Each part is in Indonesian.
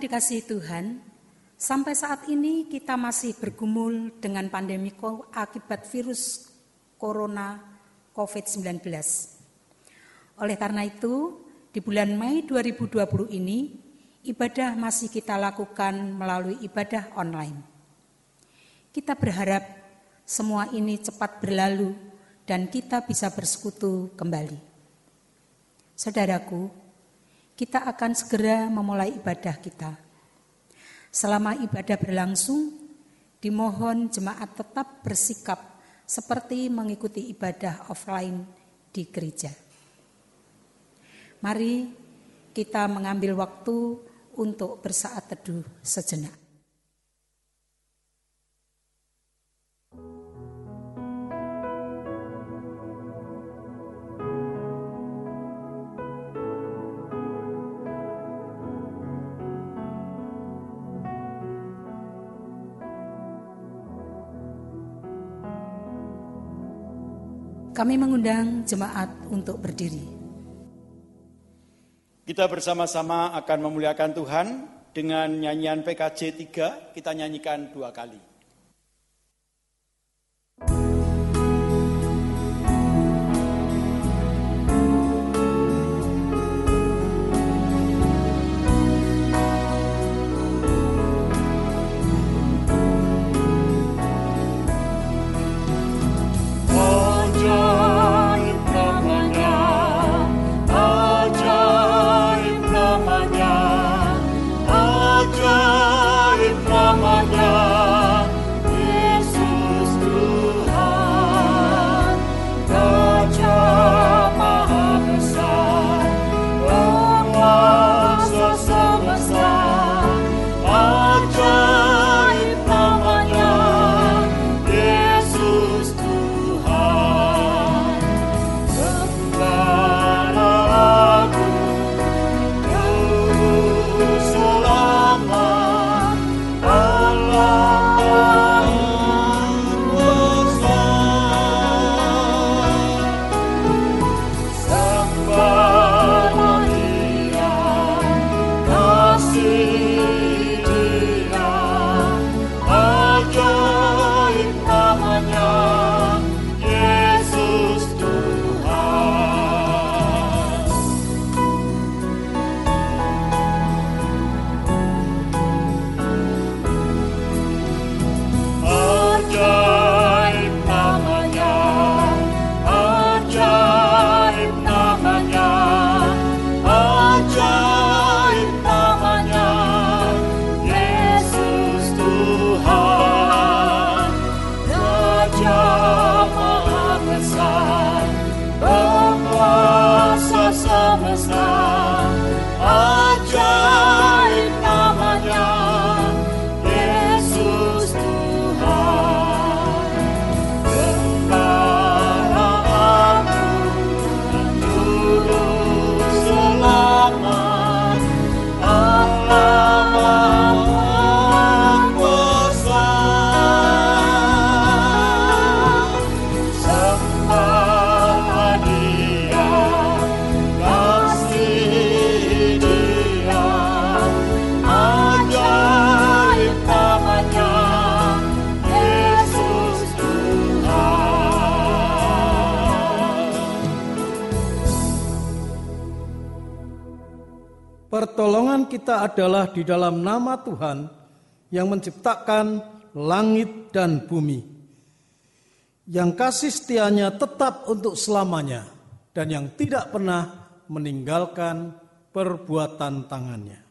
Yang dikasihi Tuhan, sampai saat ini kita masih bergumul dengan pandemi akibat virus corona COVID-19. Oleh karena itu, di bulan Mei 2020 ini, ibadah masih kita lakukan melalui ibadah online. Kita berharap semua ini cepat berlalu dan kita bisa bersekutu kembali. Saudaraku, kita akan segera memulai ibadah kita. Selama ibadah berlangsung, dimohon jemaat tetap bersikap seperti mengikuti ibadah offline di gereja. Mari kita mengambil waktu untuk bersaat teduh sejenak. Kami mengundang jemaat untuk berdiri. Kita bersama-sama akan memuliakan Tuhan dengan nyanyian PKJ 3, kita nyanyikan dua kali. Adalah di dalam nama Tuhan yang menciptakan langit dan bumi. Yang kasih setianya tetap untuk selamanya dan yang tidak pernah meninggalkan perbuatan tangannya.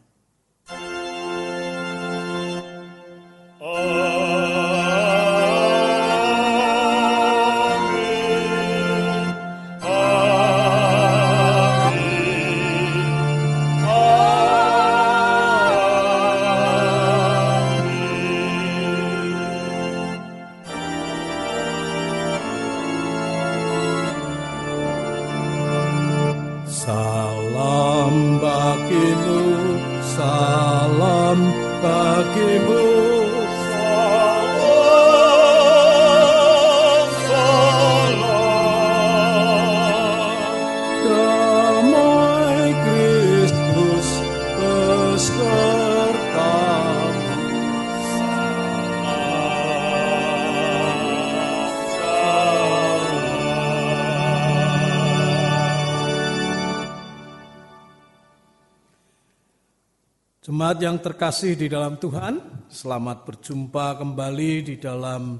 Jemaat yang terkasih di dalam Tuhan, selamat berjumpa kembali di dalam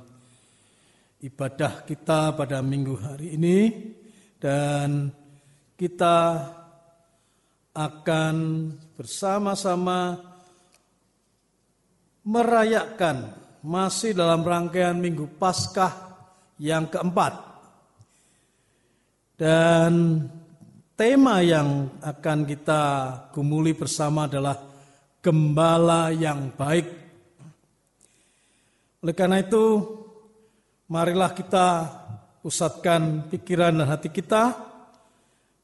ibadah kita pada minggu hari ini dan kita akan bersama-sama merayakan masih dalam rangkaian Minggu Paskah yang keempat. Dan tema yang akan kita gumuli bersama adalah gembala yang baik. Oleh karena itu, marilah kita pusatkan pikiran dan hati kita.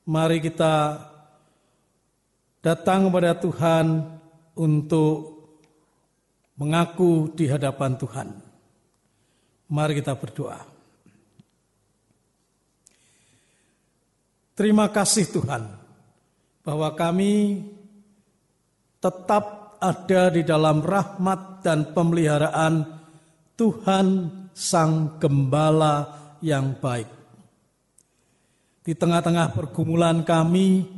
Mari kita datang kepada Tuhan untuk mengaku di hadapan Tuhan. Mari kita berdoa. Terima kasih Tuhan bahwa kami tetap ada di dalam rahmat dan pemeliharaan Tuhan Sang Gembala yang baik. Di tengah-tengah pergumulan kami,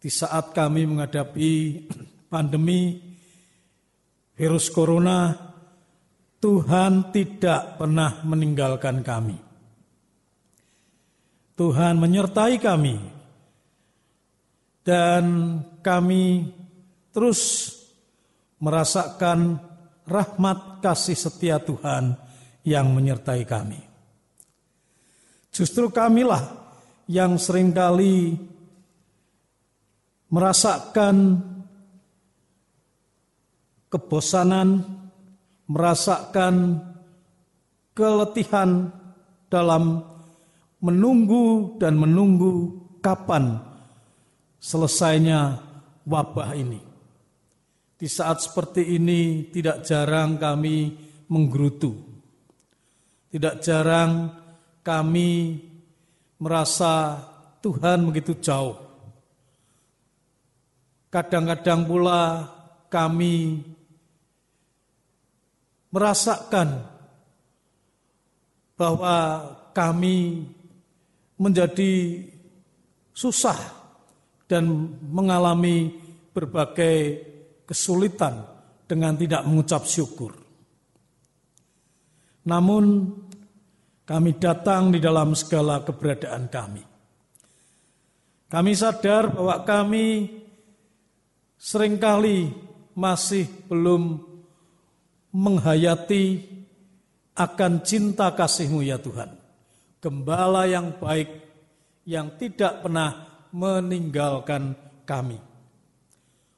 di saat kami menghadapi pandemi virus corona, Tuhan tidak pernah meninggalkan kami. Tuhan menyertai kami, dan kami terus merasakan rahmat kasih setia Tuhan yang menyertai kami. Justru kamilah yang sering kali merasakan kebosanan, merasakan keletihan dalam menunggu dan menunggu kapan selesainya wabah ini. Di saat seperti ini tidak jarang kami menggerutu. Tidak jarang kami merasa Tuhan begitu jauh. Kadang-kadang pula kami merasakan bahwa kami menjadi susah dan mengalami berbagai kesulitan dengan tidak mengucap syukur. Namun kami datang di dalam segala keberadaan kami. Kami sadar bahwa kami sering kali masih belum menghayati akan cinta kasih-Mu ya Tuhan. Gembala yang baik yang tidak pernah meninggalkan kami.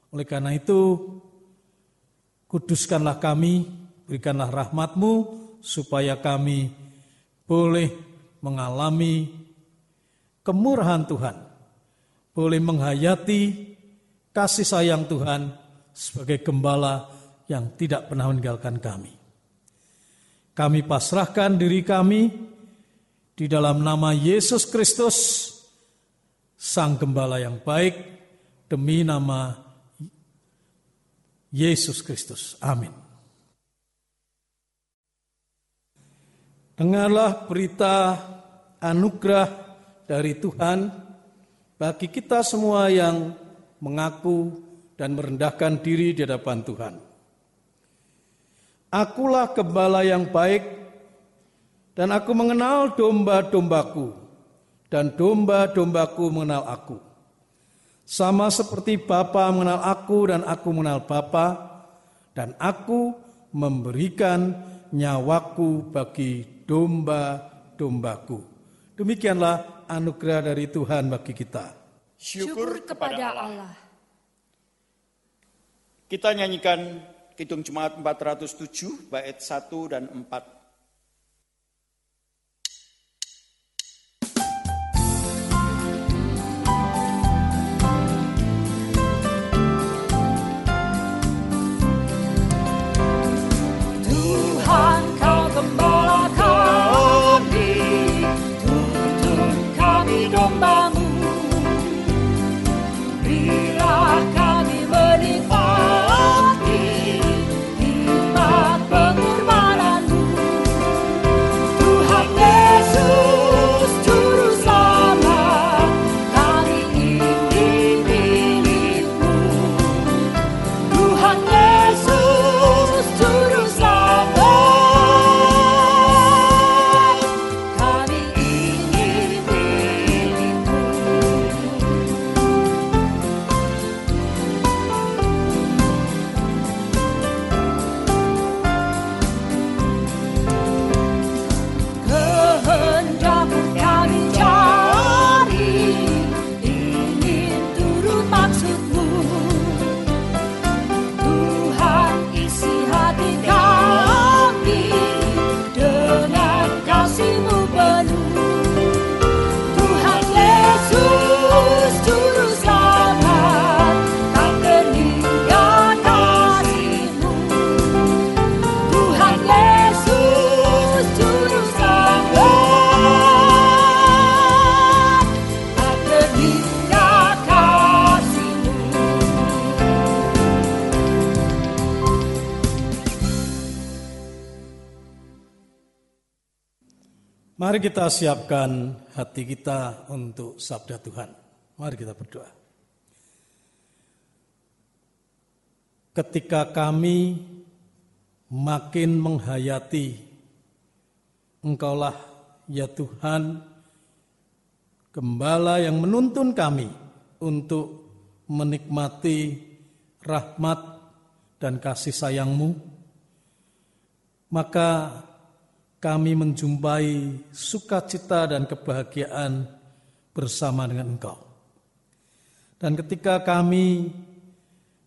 Oleh karena itu, kuduskanlah kami, berikanlah rahmatmu, supaya kami boleh mengalami kemurahan Tuhan, boleh menghayati kasih sayang Tuhan sebagai gembala yang tidak pernah meninggalkan kami. Kami pasrahkan diri kami di dalam nama Yesus Kristus, Sang Gembala yang baik, demi nama Yesus Kristus. Amin. Dengarlah berita anugerah dari Tuhan bagi kita semua yang mengaku dan merendahkan diri di hadapan Tuhan. Akulah gembala yang baik dan aku mengenal domba-dombaku dan domba-dombaku mengenal aku. Sama seperti Bapa mengenal aku dan aku mengenal Bapa, dan aku memberikan nyawaku bagi domba-dombaku. Demikianlah anugerah dari Tuhan bagi kita. Syukur kepada Allah. Kita nyanyikan Kidung Jemaat 407 bait 1 dan 4. Mari kita siapkan hati kita untuk sabda Tuhan. Mari kita berdoa. Ketika kami makin menghayati Engkaulah ya Tuhan gembala yang menuntun kami untuk menikmati rahmat dan kasih sayangmu, maka kami menjumpai sukacita dan kebahagiaan bersama dengan Engkau. Dan ketika kami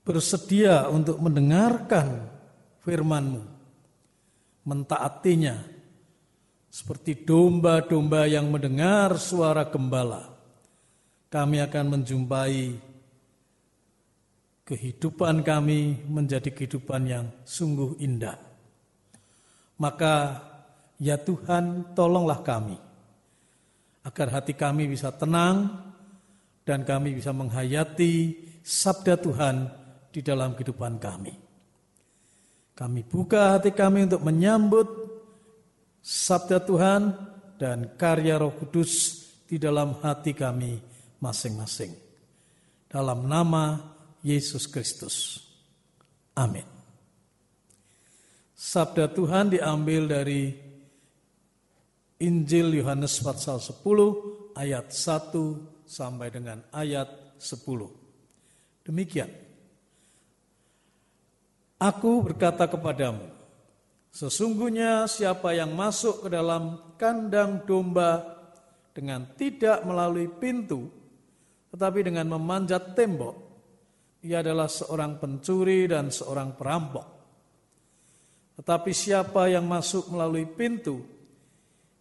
bersedia untuk mendengarkan firman-Mu, mentaatinya, seperti domba-domba yang mendengar suara gembala, kami akan menjumpai kehidupan kami menjadi kehidupan yang sungguh indah. Maka Ya Tuhan, tolonglah kami agar hati kami bisa tenang dan kami bisa menghayati sabda Tuhan di dalam kehidupan kami. Kami buka hati kami untuk menyambut sabda Tuhan dan karya Roh Kudus di dalam hati kami masing-masing. Dalam nama Yesus Kristus. Amin. Sabda Tuhan diambil dari Injil Yohanes pasal 10 ayat 1 sampai dengan ayat 10. Demikian. Aku berkata kepadamu, sesungguhnya siapa yang masuk ke dalam kandang domba dengan tidak melalui pintu, tetapi dengan memanjat tembok, ia adalah seorang pencuri dan seorang perampok. Tetapi siapa yang masuk melalui pintu,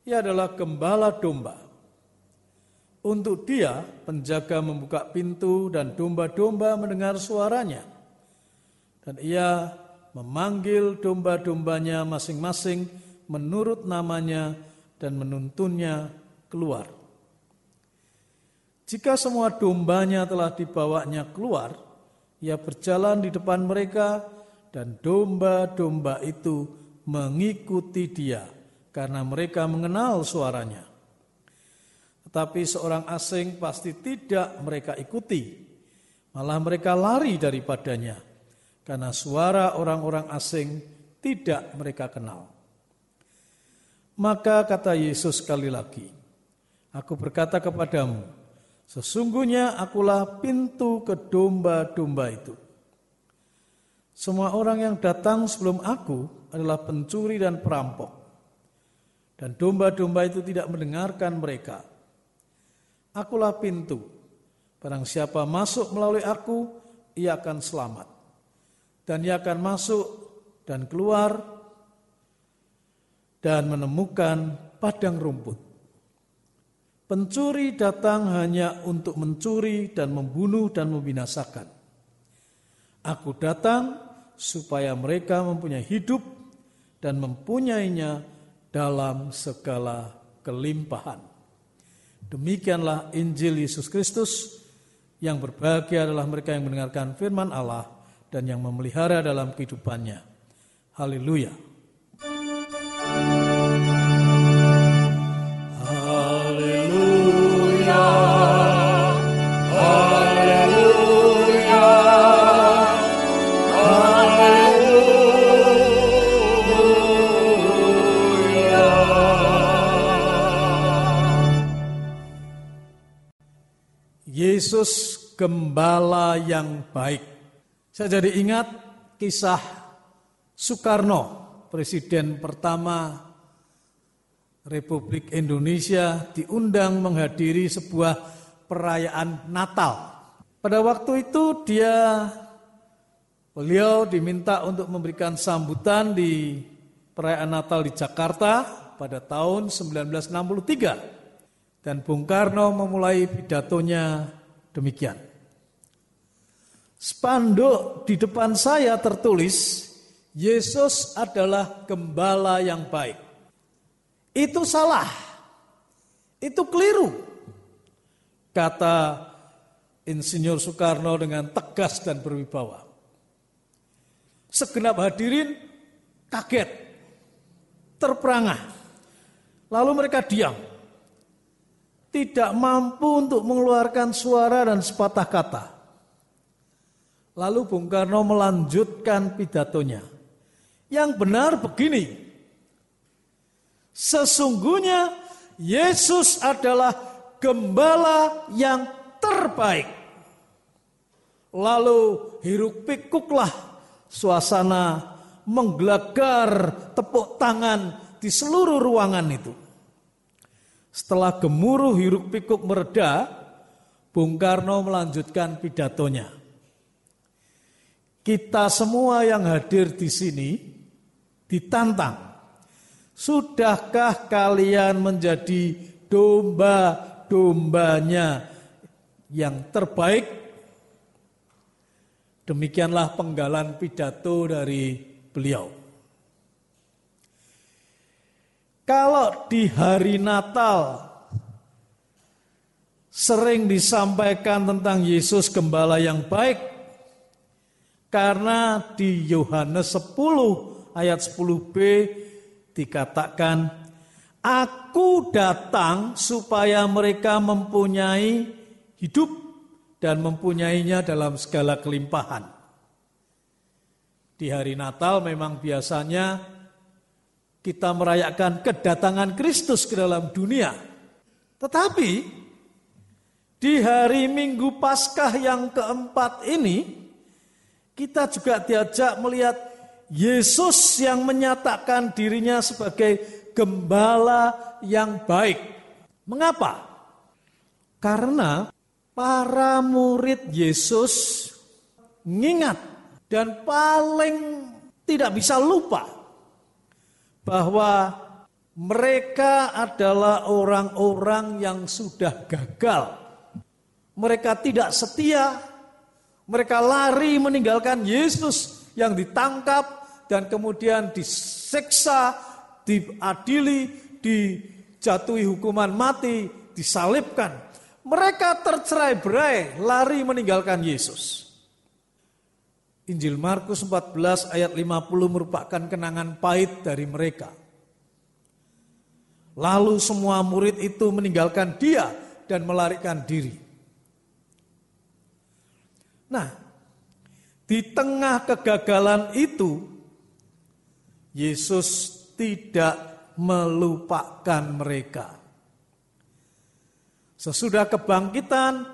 ia adalah gembala domba. Untuk dia, penjaga membuka pintu dan domba-domba mendengar suaranya. Dan ia memanggil domba-dombanya masing-masing menurut namanya dan menuntunnya keluar. Jika semua dombanya telah dibawanya keluar, ia berjalan di depan mereka dan domba-domba itu mengikuti dia karena mereka mengenal suaranya. Tetapi seorang asing pasti tidak mereka ikuti, malah mereka lari daripadanya, karena suara orang-orang asing tidak mereka kenal. Maka kata Yesus sekali lagi, Aku berkata kepadamu, sesungguhnya akulah pintu ke domba-domba itu. Semua orang yang datang sebelum aku adalah pencuri dan perampok. Dan domba-domba itu tidak mendengarkan mereka. Akulah pintu. Barang siapa masuk melalui aku, ia akan selamat. Dan ia akan masuk dan keluar dan menemukan padang rumput. Pencuri datang hanya untuk mencuri dan membunuh dan membinasakan. Aku datang supaya mereka mempunyai hidup dan mempunyainya dalam segala kelimpahan. Demikianlah Injil Yesus Kristus yang berbahagia adalah mereka yang mendengarkan firman Allah dan yang memelihara dalam kehidupannya. Haleluya. Yesus gembala yang baik. Saya jadi ingat kisah Soekarno, presiden pertama Republik Indonesia diundang menghadiri sebuah perayaan Natal. Pada waktu itu dia beliau diminta untuk memberikan sambutan di perayaan Natal di Jakarta pada tahun 1963. Dan Bung Karno memulai pidatonya demikian. Spanduk di depan saya tertulis, Yesus adalah gembala yang baik. Itu salah. Itu keliru. Kata Insinyur Soekarno dengan tegas dan berwibawa. Segenap hadirin kaget, terperangah. Lalu mereka diam. Tidak mampu untuk mengeluarkan suara dan sepatah kata. Lalu Bung Karno melanjutkan pidatonya. Yang benar begini. Sesungguhnya Yesus adalah gembala yang terbaik. Lalu hiruk pikuklah suasana menggelagar tepuk tangan di seluruh ruangan itu. Setelah gemuruh hiruk pikuk mereda, Bung Karno melanjutkan pidatonya. Kita semua yang hadir di sini ditantang. Sudahkah kalian menjadi domba-dombanya yang terbaik? Demikianlah penggalan pidato dari beliau. Kalau di hari Natal sering disampaikan tentang Yesus gembala yang baik karena di Yohanes 10 ayat 10b dikatakan aku datang supaya mereka mempunyai hidup dan mempunyainya dalam segala kelimpahan. Di hari Natal memang biasanya kita merayakan kedatangan Kristus ke dalam dunia. Tetapi di hari Minggu Paskah yang keempat ini kita juga diajak melihat Yesus yang menyatakan dirinya sebagai gembala yang baik. Mengapa? Karena para murid Yesus mengingat dan paling tidak bisa lupa bahwa mereka adalah orang-orang yang sudah gagal. Mereka tidak setia, mereka lari meninggalkan Yesus yang ditangkap dan kemudian diseksa, diadili, dijatuhi hukuman mati, disalibkan. Mereka tercerai berai, lari meninggalkan Yesus. Injil Markus 14 ayat 50 merupakan kenangan pahit dari mereka. Lalu semua murid itu meninggalkan dia dan melarikan diri. Nah, di tengah kegagalan itu, Yesus tidak melupakan mereka. Sesudah kebangkitan,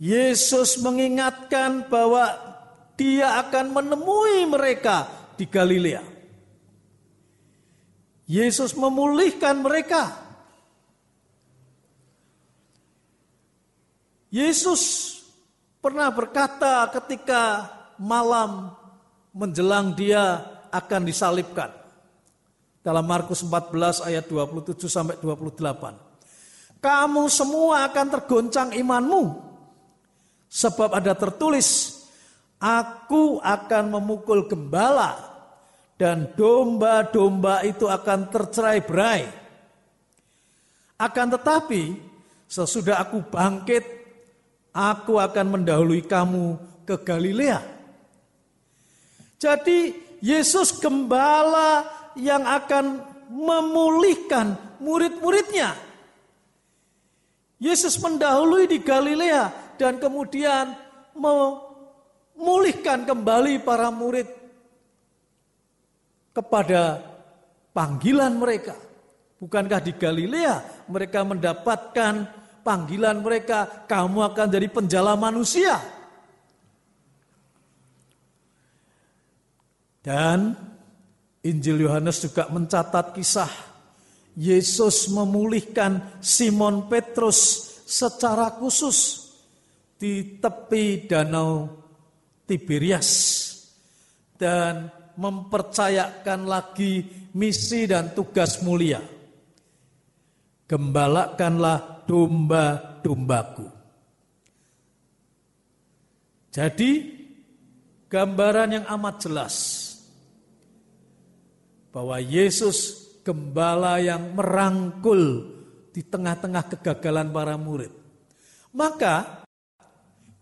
Yesus mengingatkan bahwa dia akan menemui mereka di Galilea. Yesus memulihkan mereka. Yesus pernah berkata ketika malam menjelang dia akan disalibkan. Dalam Markus 14 ayat 27 sampai 28. Kamu semua akan tergoncang imanmu. Sebab ada tertulis, Aku akan memukul gembala dan domba-domba itu akan tercerai berai. Akan tetapi sesudah aku bangkit, aku akan mendahului kamu ke Galilea. Jadi Yesus gembala yang akan memulihkan murid-muridnya. Yesus mendahului di Galilea dan kemudian mulihkan kembali para murid kepada panggilan mereka. Bukankah di Galilea mereka mendapatkan panggilan mereka, kamu akan jadi penjala manusia. Dan Injil Yohanes juga mencatat kisah Yesus memulihkan Simon Petrus secara khusus di tepi danau Tiberias dan mempercayakan lagi misi dan tugas mulia. Gembalakanlah domba-dombaku. Jadi gambaran yang amat jelas bahwa Yesus gembala yang merangkul di tengah-tengah kegagalan para murid. Maka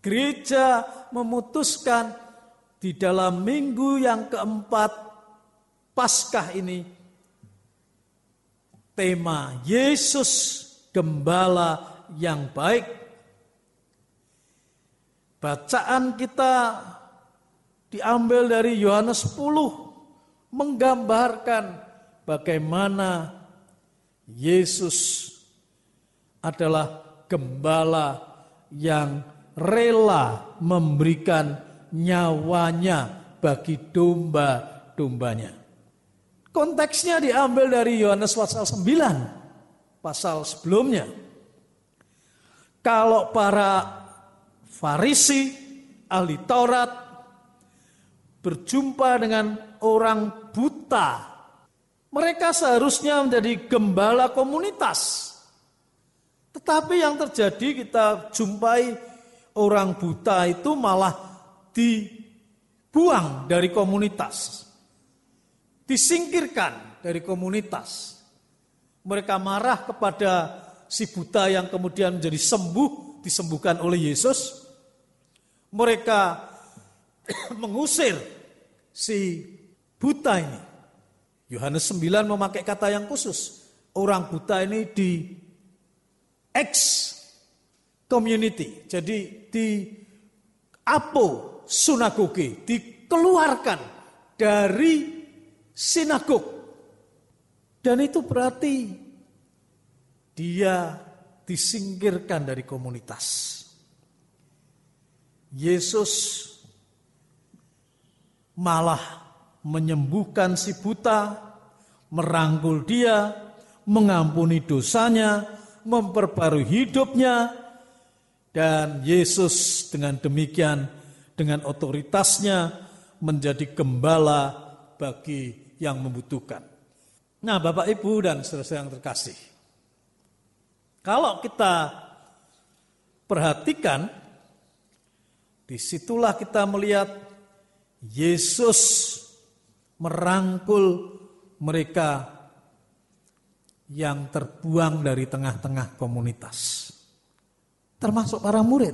Gereja memutuskan di dalam minggu yang keempat Paskah ini tema Yesus gembala yang baik. Bacaan kita diambil dari Yohanes 10 menggambarkan bagaimana Yesus adalah gembala yang rela memberikan nyawanya bagi domba-dombanya. Konteksnya diambil dari Yohanes pasal 9, pasal sebelumnya. Kalau para Farisi, ahli Taurat, berjumpa dengan orang buta, mereka seharusnya menjadi gembala komunitas. Tetapi yang terjadi kita jumpai orang buta itu malah dibuang dari komunitas. Disingkirkan dari komunitas. Mereka marah kepada si buta yang kemudian menjadi sembuh, disembuhkan oleh Yesus. Mereka mengusir si buta ini. Yohanes 9 memakai kata yang khusus. Orang buta ini di ex community. Jadi di apo sunagoge dikeluarkan dari sinagog. Dan itu berarti dia disingkirkan dari komunitas. Yesus malah menyembuhkan si buta, merangkul dia, mengampuni dosanya, memperbarui hidupnya, dan Yesus dengan demikian, dengan otoritasnya, menjadi gembala bagi yang membutuhkan. Nah, Bapak Ibu dan saudara yang terkasih, kalau kita perhatikan, di situlah kita melihat Yesus merangkul mereka yang terbuang dari tengah-tengah komunitas. Termasuk para murid.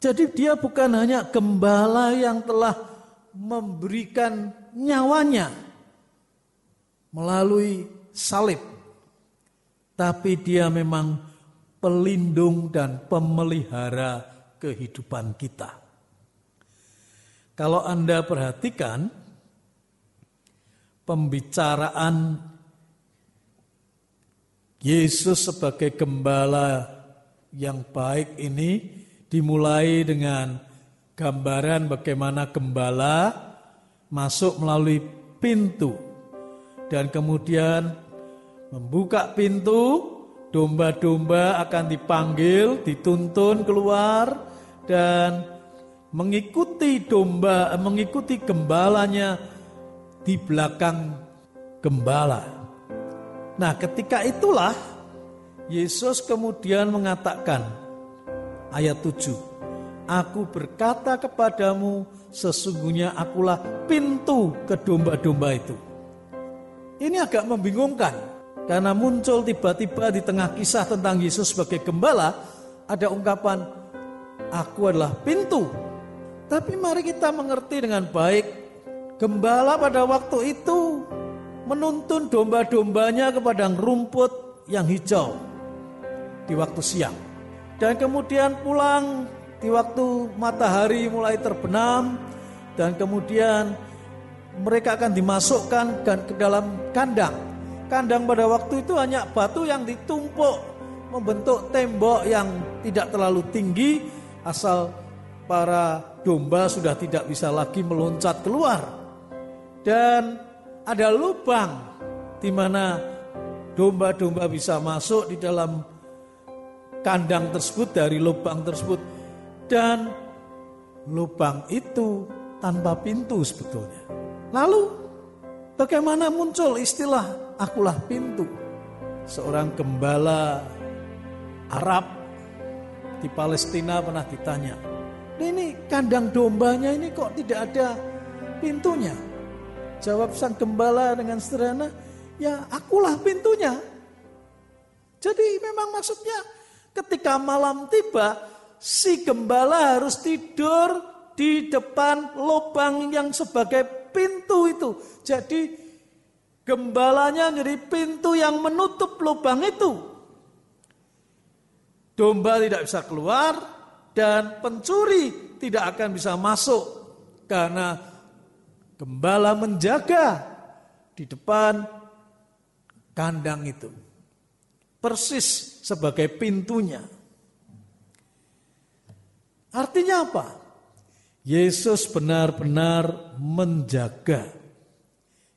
Jadi dia bukan hanya gembala yang telah memberikan nyawanya melalui salib. Tapi dia memang pelindung dan pemelihara kehidupan kita. Kalau Anda perhatikan pembicaraan Yesus sebagai gembala yang baik ini dimulai dengan gambaran bagaimana gembala masuk melalui pintu dan kemudian membuka pintu domba-domba akan dipanggil, dituntun keluar dan mengikuti domba mengikuti gembalanya di belakang gembala. Nah, ketika itulah Yesus kemudian mengatakan ayat 7, Aku berkata kepadamu, sesungguhnya akulah pintu ke domba-domba itu. Ini agak membingungkan, karena muncul tiba-tiba di tengah kisah tentang Yesus sebagai gembala, ada ungkapan, aku adalah pintu. Tapi mari kita mengerti dengan baik, gembala pada waktu itu menuntun domba-dombanya ke padang rumput yang hijau di waktu siang. Dan kemudian pulang di waktu matahari mulai terbenam dan kemudian mereka akan dimasukkan ke dalam kandang. Kandang pada waktu itu hanya batu yang ditumpuk membentuk tembok yang tidak terlalu tinggi asal para domba sudah tidak bisa lagi meloncat keluar. Dan ada lubang di mana domba-domba bisa masuk di dalam kandang tersebut dari lubang tersebut dan lubang itu tanpa pintu sebetulnya. Lalu bagaimana muncul istilah akulah pintu? Seorang gembala Arab di Palestina pernah ditanya, ini kandang dombanya ini kok tidak ada pintunya? Jawab sang gembala dengan sederhana, ya akulah pintunya. Jadi memang maksudnya ketika malam tiba, si gembala harus tidur di depan lubang yang sebagai pintu itu. Jadi Gembalanya jadi pintu yang menutup lubang itu. Domba tidak bisa keluar dan pencuri tidak akan bisa masuk karena gembala menjaga di depan kandang itu. Persis sebagai pintunya. Artinya apa? Yesus benar-benar menjaga.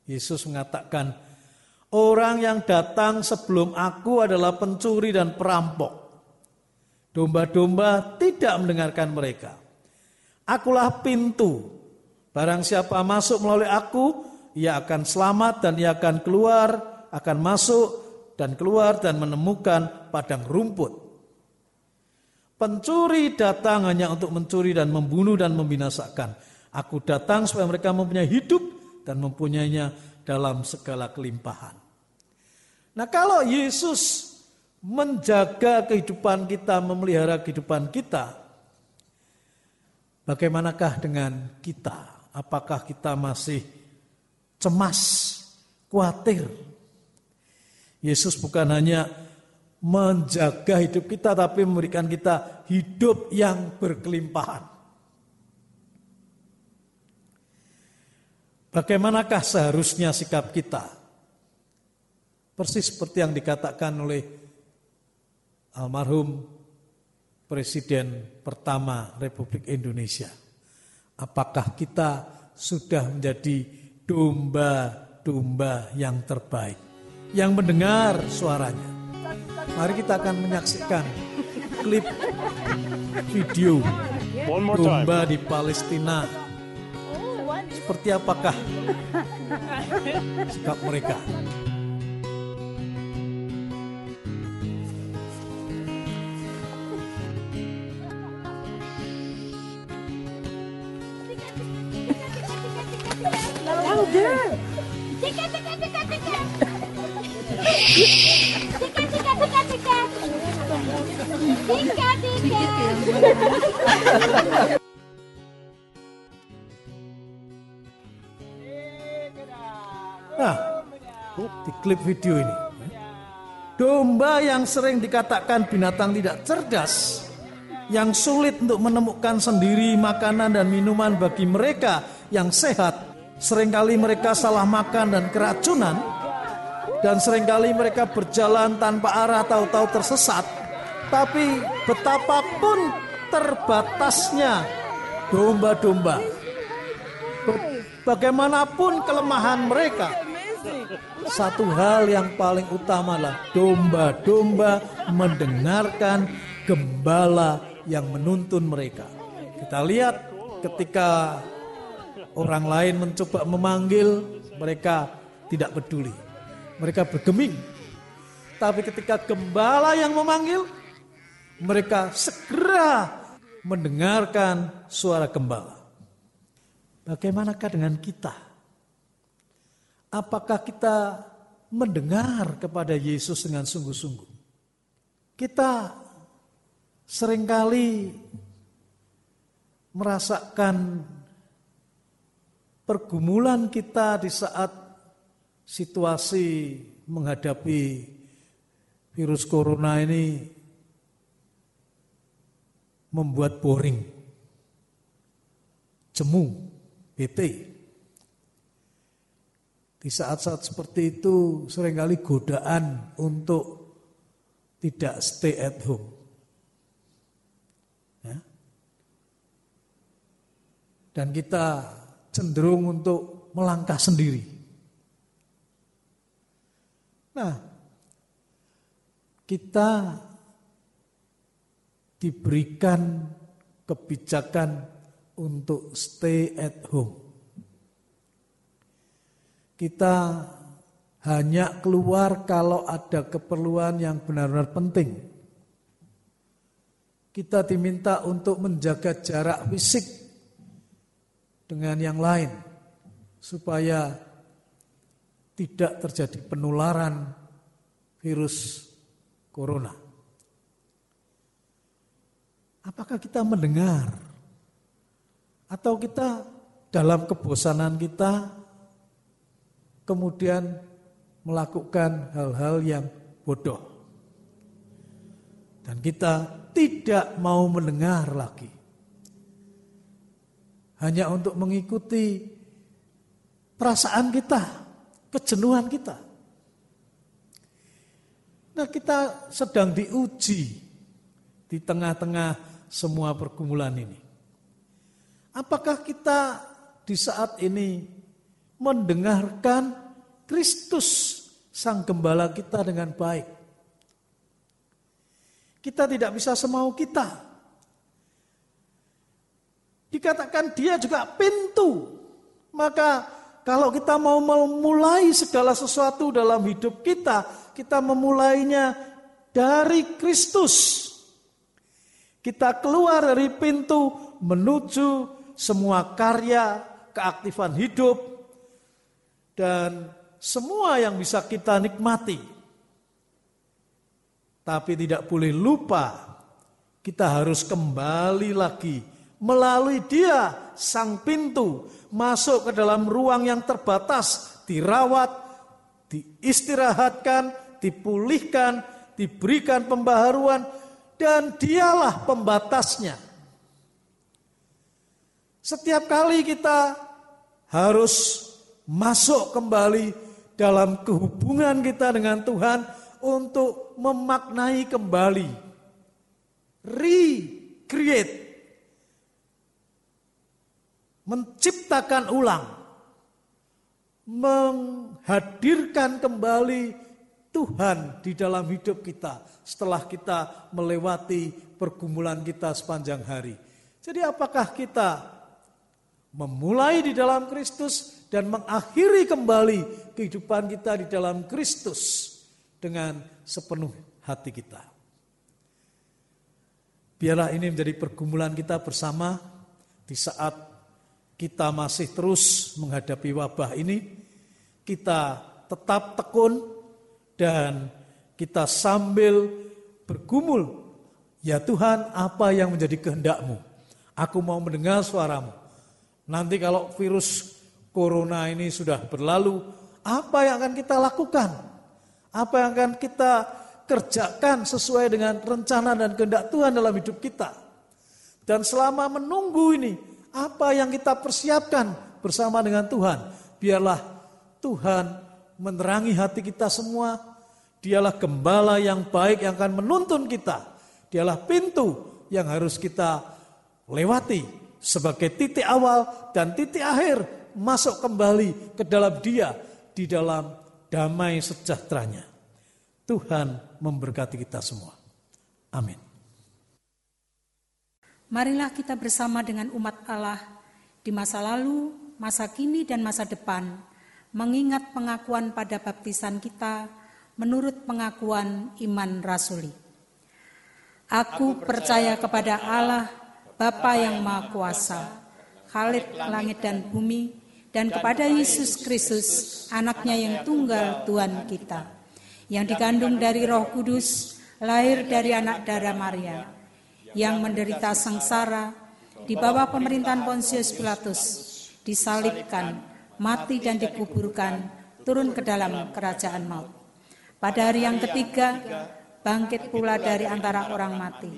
Yesus mengatakan, orang yang datang sebelum aku adalah pencuri dan perampok. Domba-domba tidak mendengarkan mereka. Akulah pintu. Barang siapa masuk melalui aku, ia akan selamat dan ia akan keluar, akan masuk dan keluar dan menemukan padang rumput. Pencuri datang hanya untuk mencuri dan membunuh dan membinasakan. Aku datang supaya mereka mempunyai hidup dan mempunyainya dalam segala kelimpahan. Nah kalau Yesus menjaga kehidupan kita, memelihara kehidupan kita, bagaimanakah dengan kita? Apakah kita masih cemas, khawatir? Yesus bukan hanya menjaga hidup kita tapi memberikan kita hidup yang berkelimpahan. Bagaimanakah seharusnya sikap kita? Persis seperti yang dikatakan oleh almarhum Presiden pertama Republik Indonesia. Apakah kita sudah menjadi domba-domba yang terbaik, yang mendengar suaranya? Mari kita akan menyaksikan klip video domba di Palestina. Seperti apakah sikap mereka? Nah, di klip video ini. Domba yang sering dikatakan binatang tidak cerdas, yang sulit untuk menemukan sendiri makanan dan minuman bagi mereka yang sehat, sering kali mereka salah makan dan keracunan, dan sering kali mereka berjalan tanpa arah tahu-tahu tersesat. Tapi betapapun terbatasnya domba-domba, bagaimanapun kelemahan mereka, satu hal yang paling utama adalah domba-domba mendengarkan gembala yang menuntun mereka. Kita lihat ketika orang lain mencoba memanggil, mereka tidak peduli. Mereka bergeming. Tapi ketika gembala yang memanggil, mereka segera mendengarkan suara gembala. Bagaimanakah dengan kita? Apakah kita mendengar kepada Yesus dengan sungguh-sungguh? Kita sering kali merasakan pergumulan kita di saat situasi menghadapi virus corona ini membuat boring, jemu, bete. Di saat-saat seperti itu sering kali godaan untuk tidak stay at home. Ya. Dan kita cenderung untuk melangkah sendiri. Nah, kita diberikan kebijakan untuk stay at home. Kita hanya keluar kalau ada keperluan yang benar-benar penting. Kita diminta untuk menjaga jarak fisik dengan yang lain supaya tidak terjadi penularan virus corona. Apakah kita mendengar? Atau kita dalam kebosanan kita kemudian melakukan hal-hal yang bodoh. Dan kita tidak mau mendengar lagi. Hanya untuk mengikuti perasaan kita, kejenuhan kita. Nah kita sedang diuji di tengah-tengah semua pergumulan ini. Apakah kita di saat ini mendengarkan Kristus Sang Gembala kita dengan baik? Kita tidak bisa semau kita. Dikatakan dia juga pintu. Maka kalau kita mau memulai segala sesuatu dalam hidup kita, kita memulainya dari Kristus. Kita keluar dari pintu menuju semua karya, keaktifan hidup, dan semua yang bisa kita nikmati. Tapi tidak boleh lupa kita harus kembali lagi melalui dia sang pintu masuk ke dalam ruang yang terbatas, dirawat, diistirahatkan, dipulihkan, diberikan pembaharuan dan dialah pembatasnya. Setiap kali kita harus masuk kembali dalam kehubungan kita dengan Tuhan, untuk memaknai kembali, recreate, menciptakan ulang, menghadirkan kembali Tuhan di dalam hidup kita setelah kita melewati pergumulan kita sepanjang hari. Jadi apakah kita memulai di dalam Kristus dan mengakhiri kembali kehidupan kita di dalam Kristus? dengan sepenuh hati kita. Biarlah ini menjadi pergumulan kita bersama di saat kita masih terus menghadapi wabah ini. Kita tetap tekun dan kita sambil bergumul. Ya Tuhan apa yang menjadi kehendakmu? Aku mau mendengar suaramu. Nanti kalau virus corona ini sudah berlalu, apa yang akan kita lakukan? Apa yang akan kita kerjakan sesuai dengan rencana dan kehendak Tuhan dalam hidup kita. Dan selama menunggu ini, apa yang kita persiapkan bersama dengan Tuhan, biarlah Tuhan menerangi hati kita semua. Dialah gembala yang baik yang akan menuntun kita. Dialah pintu yang harus kita lewati sebagai titik awal dan titik akhir masuk kembali ke dalam Dia di dalam damai sejahteranya. Tuhan memberkati kita semua. Amin. Marilah kita bersama dengan umat Allah di masa lalu, masa kini, dan masa depan, mengingat pengakuan pada baptisan kita menurut pengakuan iman rasuli. Aku percaya kepada Allah, Bapa yang Maha Kuasa, Khalid langit dan bumi, dan kepada Yesus Kristus, anaknya yang tunggal Tuhan kita, yang dikandung dari roh kudus, lahir dari anak darah Maria, yang menderita sengsara, di bawah pemerintahan Pontius Pilatus, disalibkan, mati dan dikuburkan, turun ke dalam kerajaan maut. Pada hari yang ketiga, bangkit pula dari antara orang mati,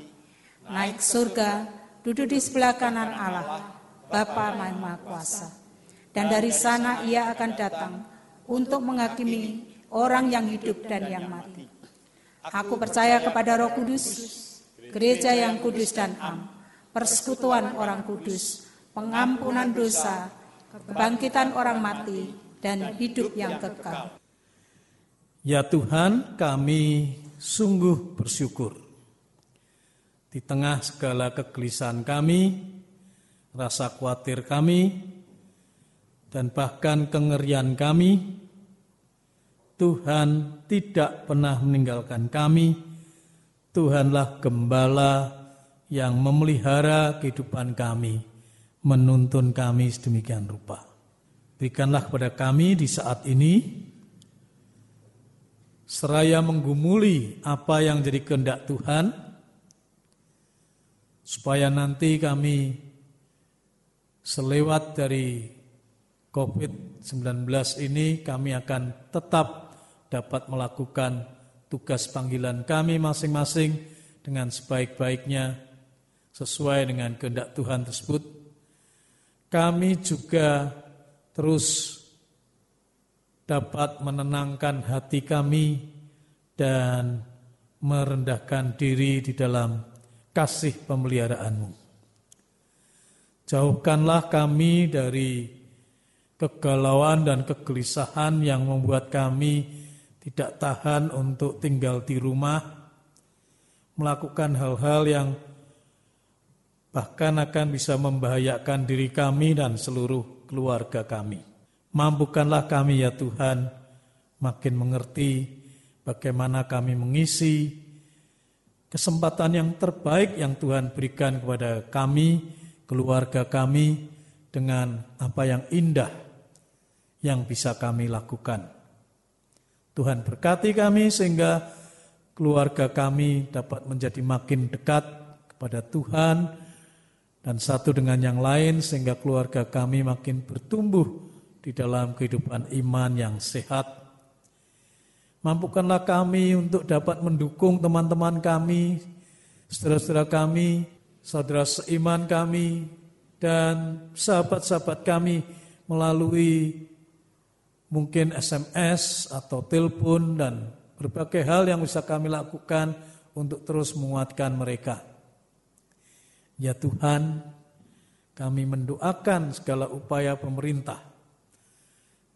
naik surga, duduk di sebelah kanan Allah, Bapa Maha Kuasa dan dari sana ia akan datang untuk menghakimi orang yang hidup dan yang mati. Aku percaya kepada Roh Kudus, gereja yang kudus dan am, persekutuan orang kudus, pengampunan dosa, kebangkitan orang mati, dan hidup yang kekal. Ya Tuhan, kami sungguh bersyukur. Di tengah segala kegelisahan kami, rasa khawatir kami, dan bahkan kengerian kami, Tuhan tidak pernah meninggalkan kami. Tuhanlah gembala yang memelihara kehidupan kami, menuntun kami sedemikian rupa. Berikanlah kepada kami di saat ini, seraya menggumuli apa yang jadi kehendak Tuhan, supaya nanti kami selewat dari COVID-19 ini kami akan tetap dapat melakukan tugas panggilan kami masing-masing dengan sebaik-baiknya sesuai dengan kehendak Tuhan tersebut. Kami juga terus dapat menenangkan hati kami dan merendahkan diri di dalam kasih pemeliharaanmu. Jauhkanlah kami dari kegalauan dan kegelisahan yang membuat kami tidak tahan untuk tinggal di rumah, melakukan hal-hal yang bahkan akan bisa membahayakan diri kami dan seluruh keluarga kami. Mampukanlah kami ya Tuhan makin mengerti bagaimana kami mengisi kesempatan yang terbaik yang Tuhan berikan kepada kami, keluarga kami dengan apa yang indah yang bisa kami lakukan. Tuhan berkati kami sehingga keluarga kami dapat menjadi makin dekat kepada Tuhan dan satu dengan yang lain sehingga keluarga kami makin bertumbuh di dalam kehidupan iman yang sehat. Mampukanlah kami untuk dapat mendukung teman-teman kami, saudara-saudara kami, saudara seiman kami, dan sahabat-sahabat kami melalui mungkin SMS atau telepon dan berbagai hal yang bisa kami lakukan untuk terus menguatkan mereka. Ya Tuhan, kami mendoakan segala upaya pemerintah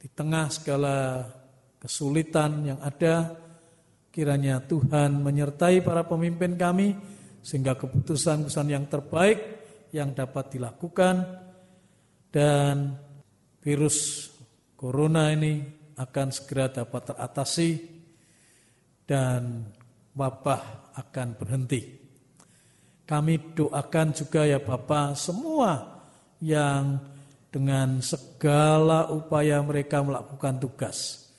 di tengah segala kesulitan yang ada, kiranya Tuhan menyertai para pemimpin kami sehingga keputusan-keputusan yang terbaik yang dapat dilakukan dan virus corona ini akan segera dapat teratasi dan wabah akan berhenti. Kami doakan juga ya Bapak semua yang dengan segala upaya mereka melakukan tugas.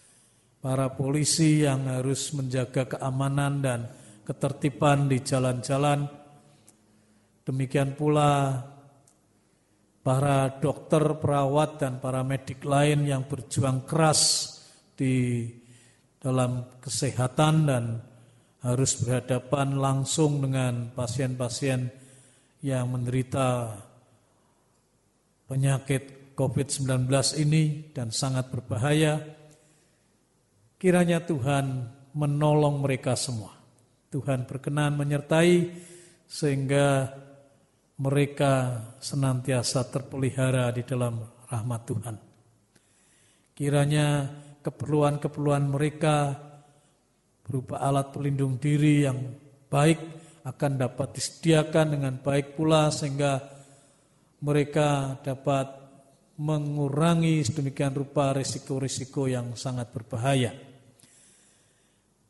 Para polisi yang harus menjaga keamanan dan ketertiban di jalan-jalan. Demikian pula para dokter, perawat, dan para medik lain yang berjuang keras di dalam kesehatan dan harus berhadapan langsung dengan pasien-pasien yang menderita penyakit COVID-19 ini dan sangat berbahaya. Kiranya Tuhan menolong mereka semua. Tuhan berkenan menyertai sehingga mereka senantiasa terpelihara di dalam rahmat Tuhan. Kiranya keperluan-keperluan mereka berupa alat pelindung diri yang baik akan dapat disediakan dengan baik pula sehingga mereka dapat mengurangi sedemikian rupa risiko-risiko yang sangat berbahaya.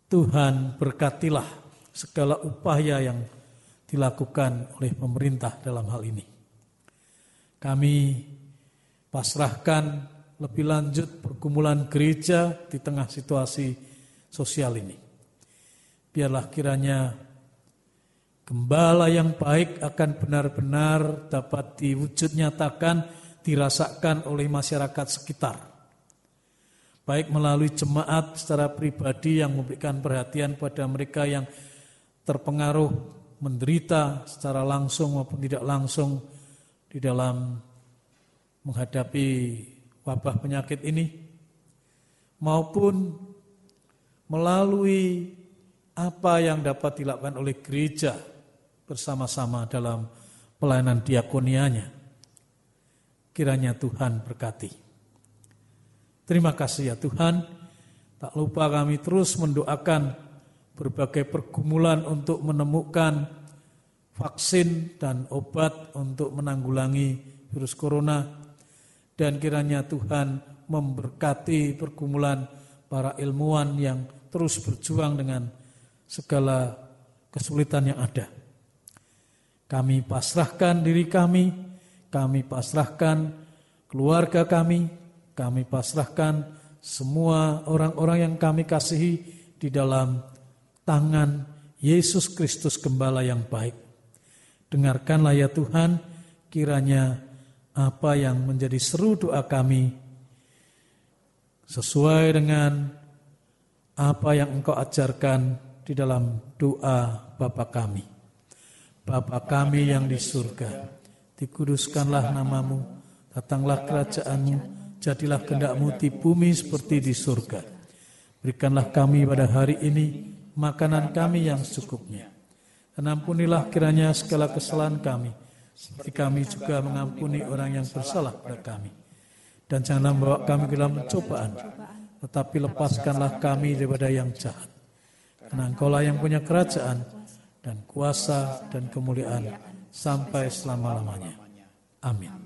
Tuhan berkatilah segala upaya yang dilakukan oleh pemerintah dalam hal ini. Kami pasrahkan lebih lanjut pergumulan gereja di tengah situasi sosial ini. Biarlah kiranya Gembala yang baik akan benar-benar dapat diwujud nyatakan, dirasakan oleh masyarakat sekitar. Baik melalui jemaat secara pribadi yang memberikan perhatian pada mereka yang terpengaruh, menderita secara langsung maupun tidak langsung di dalam menghadapi wabah penyakit ini, maupun melalui apa yang dapat dilakukan oleh gereja bersama-sama dalam pelayanan diakonianya. Kiranya Tuhan berkati. Terima kasih ya Tuhan. Tak lupa kami terus mendoakan berbagai pergumulan untuk menemukan vaksin dan obat untuk menanggulangi virus corona. Dan kiranya Tuhan memberkati pergumulan para ilmuwan yang terus berjuang dengan segala kesulitan yang ada. Kami pasrahkan diri kami, kami pasrahkan keluarga kami, kami pasrahkan semua orang-orang yang kami kasihi di dalam tangan Yesus Kristus Gembala yang baik. Dengarkanlah ya Tuhan, kiranya apa yang menjadi seru doa kami sesuai dengan apa yang engkau ajarkan di dalam doa Bapa kami. Bapa kami yang di surga, dikuduskanlah namamu, datanglah kerajaanmu, jadilah kehendakmu di bumi seperti di surga. Berikanlah kami pada hari ini makanan kami yang secukupnya. Dan ampunilah kiranya segala kesalahan kami, seperti kami juga mengampuni orang yang bersalah pada kami. Dan janganlah membawa kami ke dalam pencobaan, tetapi lepaskanlah kami daripada yang jahat. Karena engkaulah yang punya kerajaan dan kuasa dan kemuliaan sampai selama-lamanya. Amin.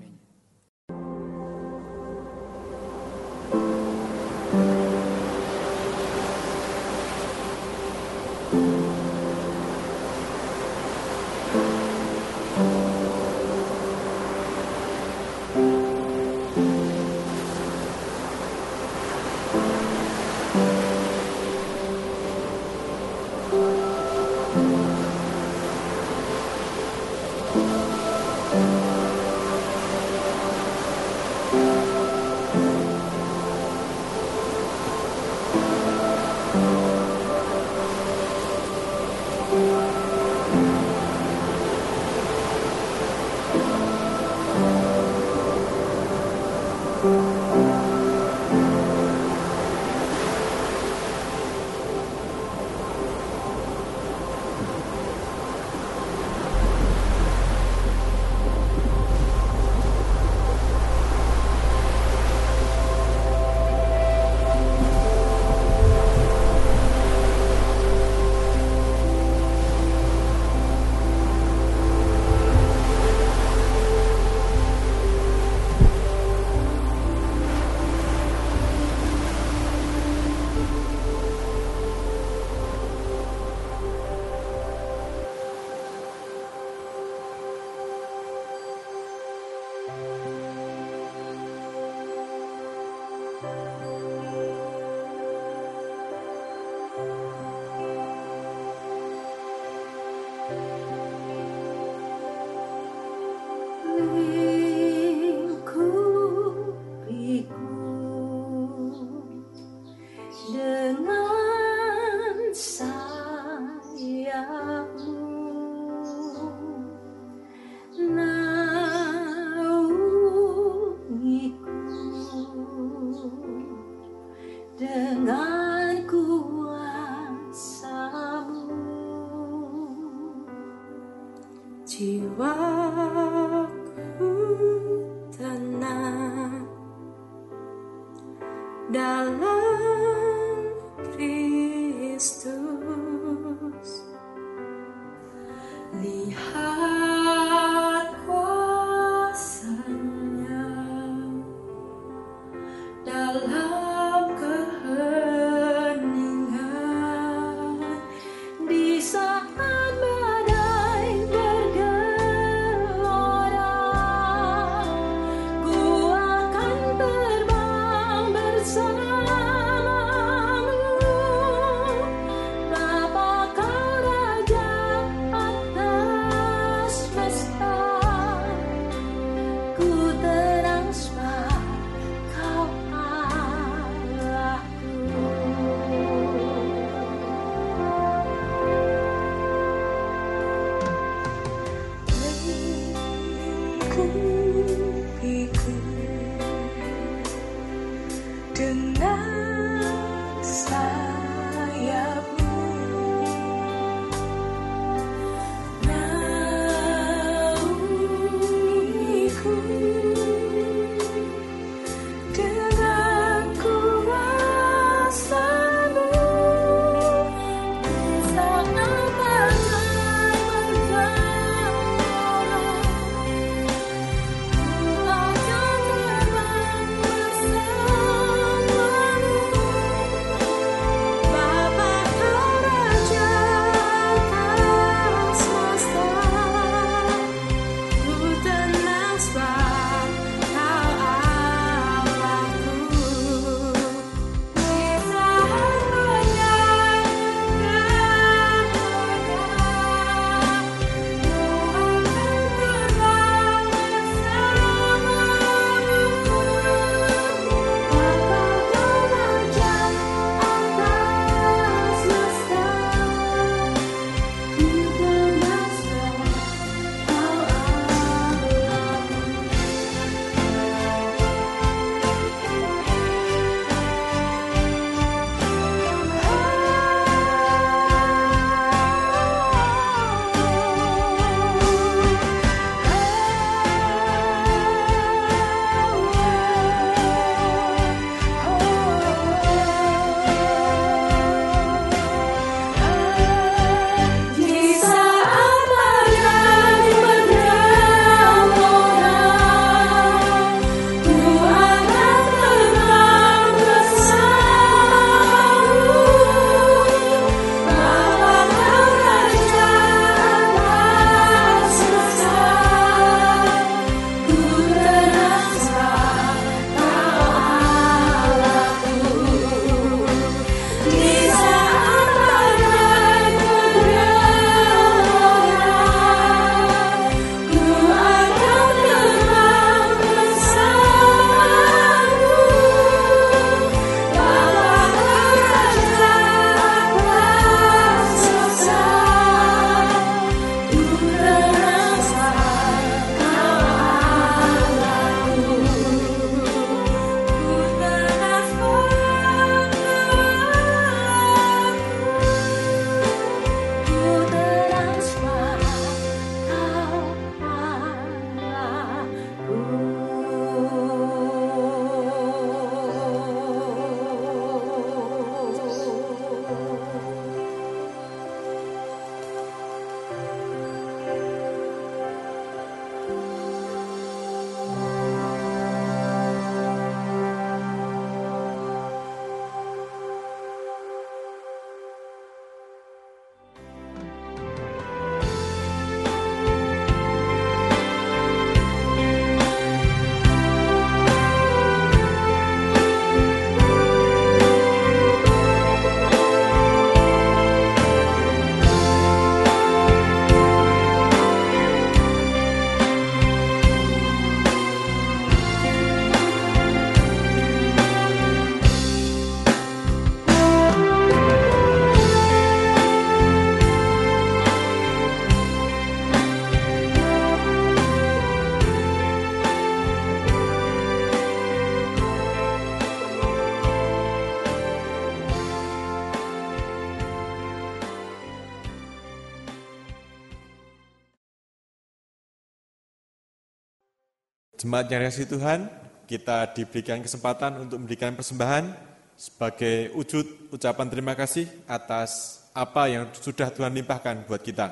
Jemaat yang Tuhan, kita diberikan kesempatan untuk memberikan persembahan sebagai wujud ucapan terima kasih atas apa yang sudah Tuhan limpahkan buat kita.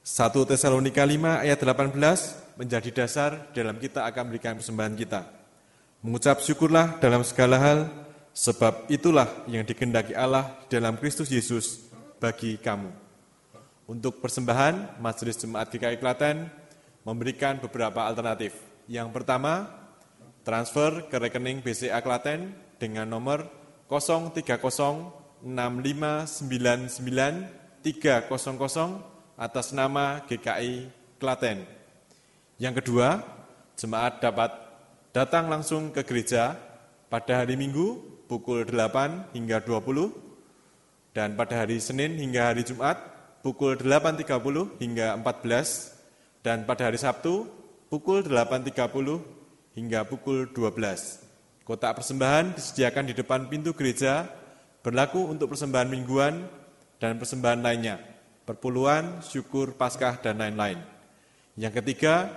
1 Tesalonika 5 ayat 18 menjadi dasar dalam kita akan memberikan persembahan kita. Mengucap syukurlah dalam segala hal, sebab itulah yang dikendaki Allah dalam Kristus Yesus bagi kamu. Untuk persembahan, Majelis Jemaat GKI Klaten memberikan beberapa alternatif. Yang pertama, transfer ke rekening BCA Klaten dengan nomor 0306599300 atas nama GKI Klaten. Yang kedua, jemaat dapat datang langsung ke gereja pada hari Minggu pukul 8 hingga 20 dan pada hari Senin hingga hari Jumat pukul 8.30 hingga 14 dan pada hari Sabtu pukul 8.30 hingga pukul 12. Kotak persembahan disediakan di depan pintu gereja, berlaku untuk persembahan mingguan dan persembahan lainnya, perpuluhan, syukur, paskah, dan lain-lain. Yang ketiga,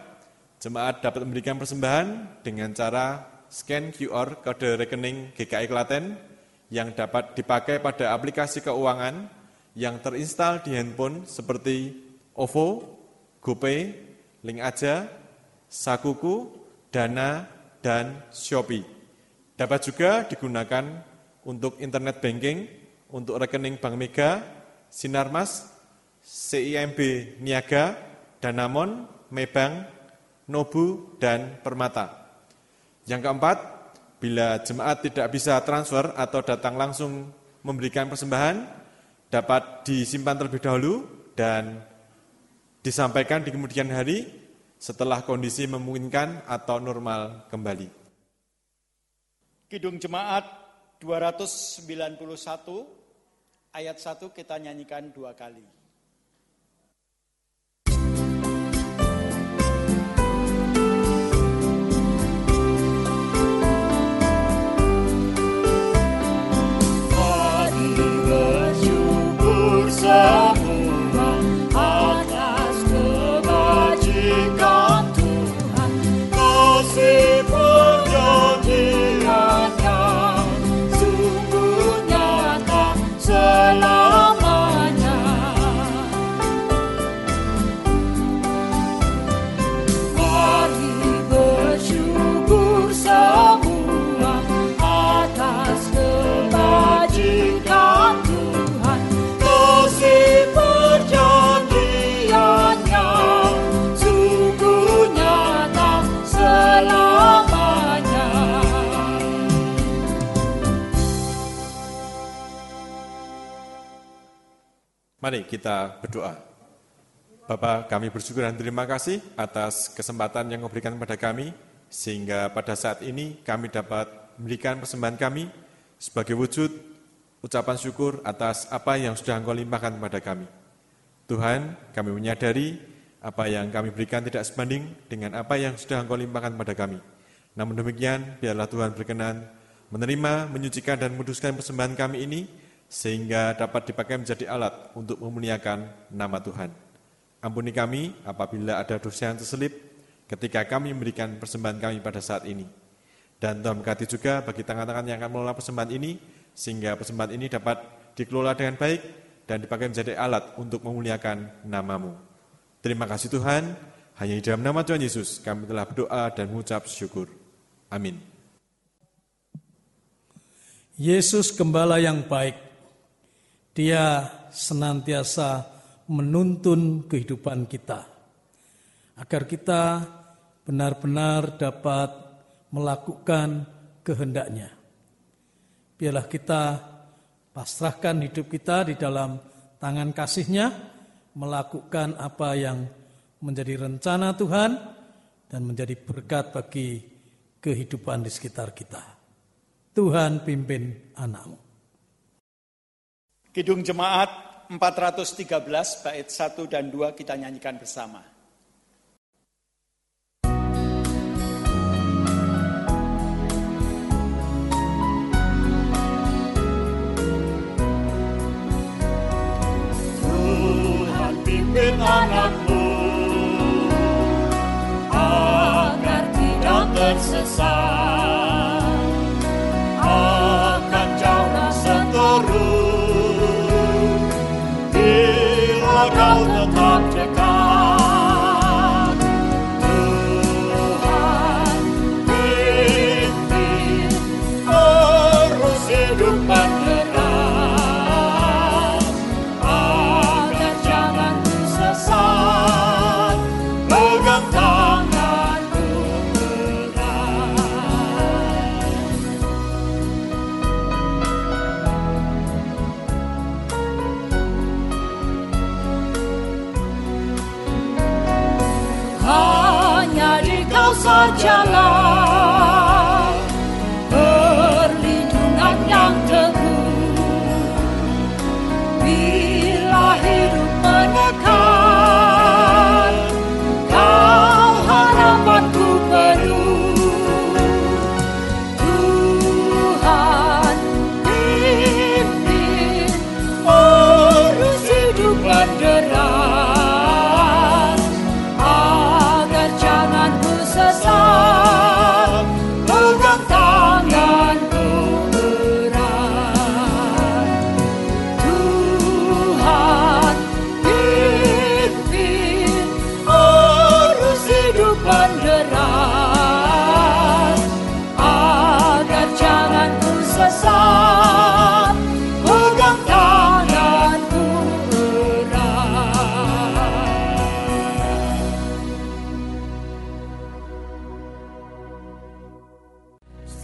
jemaat dapat memberikan persembahan dengan cara scan QR kode rekening GKI Klaten yang dapat dipakai pada aplikasi keuangan yang terinstal di handphone seperti OVO, GoPay, Link Aja, Sakuku, Dana, dan Shopee. Dapat juga digunakan untuk internet banking, untuk rekening Bank Mega, Sinarmas, CIMB Niaga, Danamon, Mebang, Nobu, dan Permata. Yang keempat, bila jemaat tidak bisa transfer atau datang langsung memberikan persembahan, dapat disimpan terlebih dahulu dan disampaikan di kemudian hari setelah kondisi memungkinkan atau normal kembali. Kidung Jemaat 291 ayat 1 kita nyanyikan dua kali. Mari kita berdoa. Bapak, kami bersyukur dan terima kasih atas kesempatan yang memberikan kepada kami, sehingga pada saat ini kami dapat memberikan persembahan kami sebagai wujud ucapan syukur atas apa yang sudah Engkau limpahkan kepada kami. Tuhan, kami menyadari apa yang kami berikan tidak sebanding dengan apa yang sudah Engkau limpahkan kepada kami. Namun demikian, biarlah Tuhan berkenan menerima, menyucikan, dan menguduskan persembahan kami ini, sehingga dapat dipakai menjadi alat untuk memuliakan nama Tuhan. Ampuni kami apabila ada dosa yang terselip ketika kami memberikan persembahan kami pada saat ini. Dan Tuhan berkati juga bagi tangan-tangan yang akan mengelola persembahan ini, sehingga persembahan ini dapat dikelola dengan baik dan dipakai menjadi alat untuk memuliakan namamu. Terima kasih Tuhan, hanya di dalam nama Tuhan Yesus kami telah berdoa dan mengucap syukur. Amin. Yesus Gembala yang baik, dia senantiasa menuntun kehidupan kita agar kita benar-benar dapat melakukan kehendaknya. Biarlah kita pasrahkan hidup kita di dalam tangan kasihnya, melakukan apa yang menjadi rencana Tuhan dan menjadi berkat bagi kehidupan di sekitar kita. Tuhan pimpin anakmu. Kidung Jemaat 413 bait 1 dan 2 kita nyanyikan bersama. Pimpin anakmu agar tidak tersesat la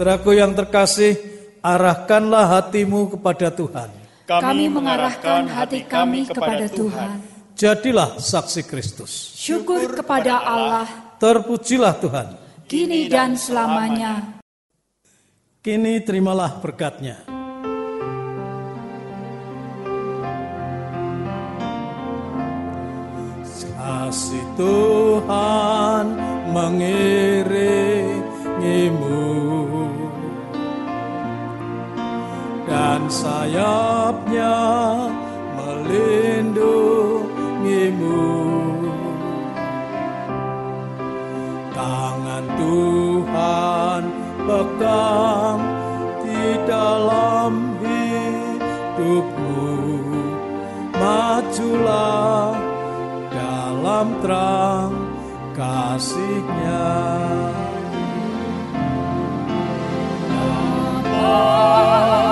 Saudaraku yang terkasih, arahkanlah hatimu kepada Tuhan. Kami mengarahkan hati kami kepada Tuhan. Jadilah saksi Kristus. Syukur kepada Allah, Terpujilah Tuhan. kini dan selamanya. Kini terimalah berkatnya. Kasih Tuhan mengiringimu dan sayapnya melindungimu. Tangan Tuhan pegang di dalam hidupmu. Majulah dalam terang kasihnya. Oh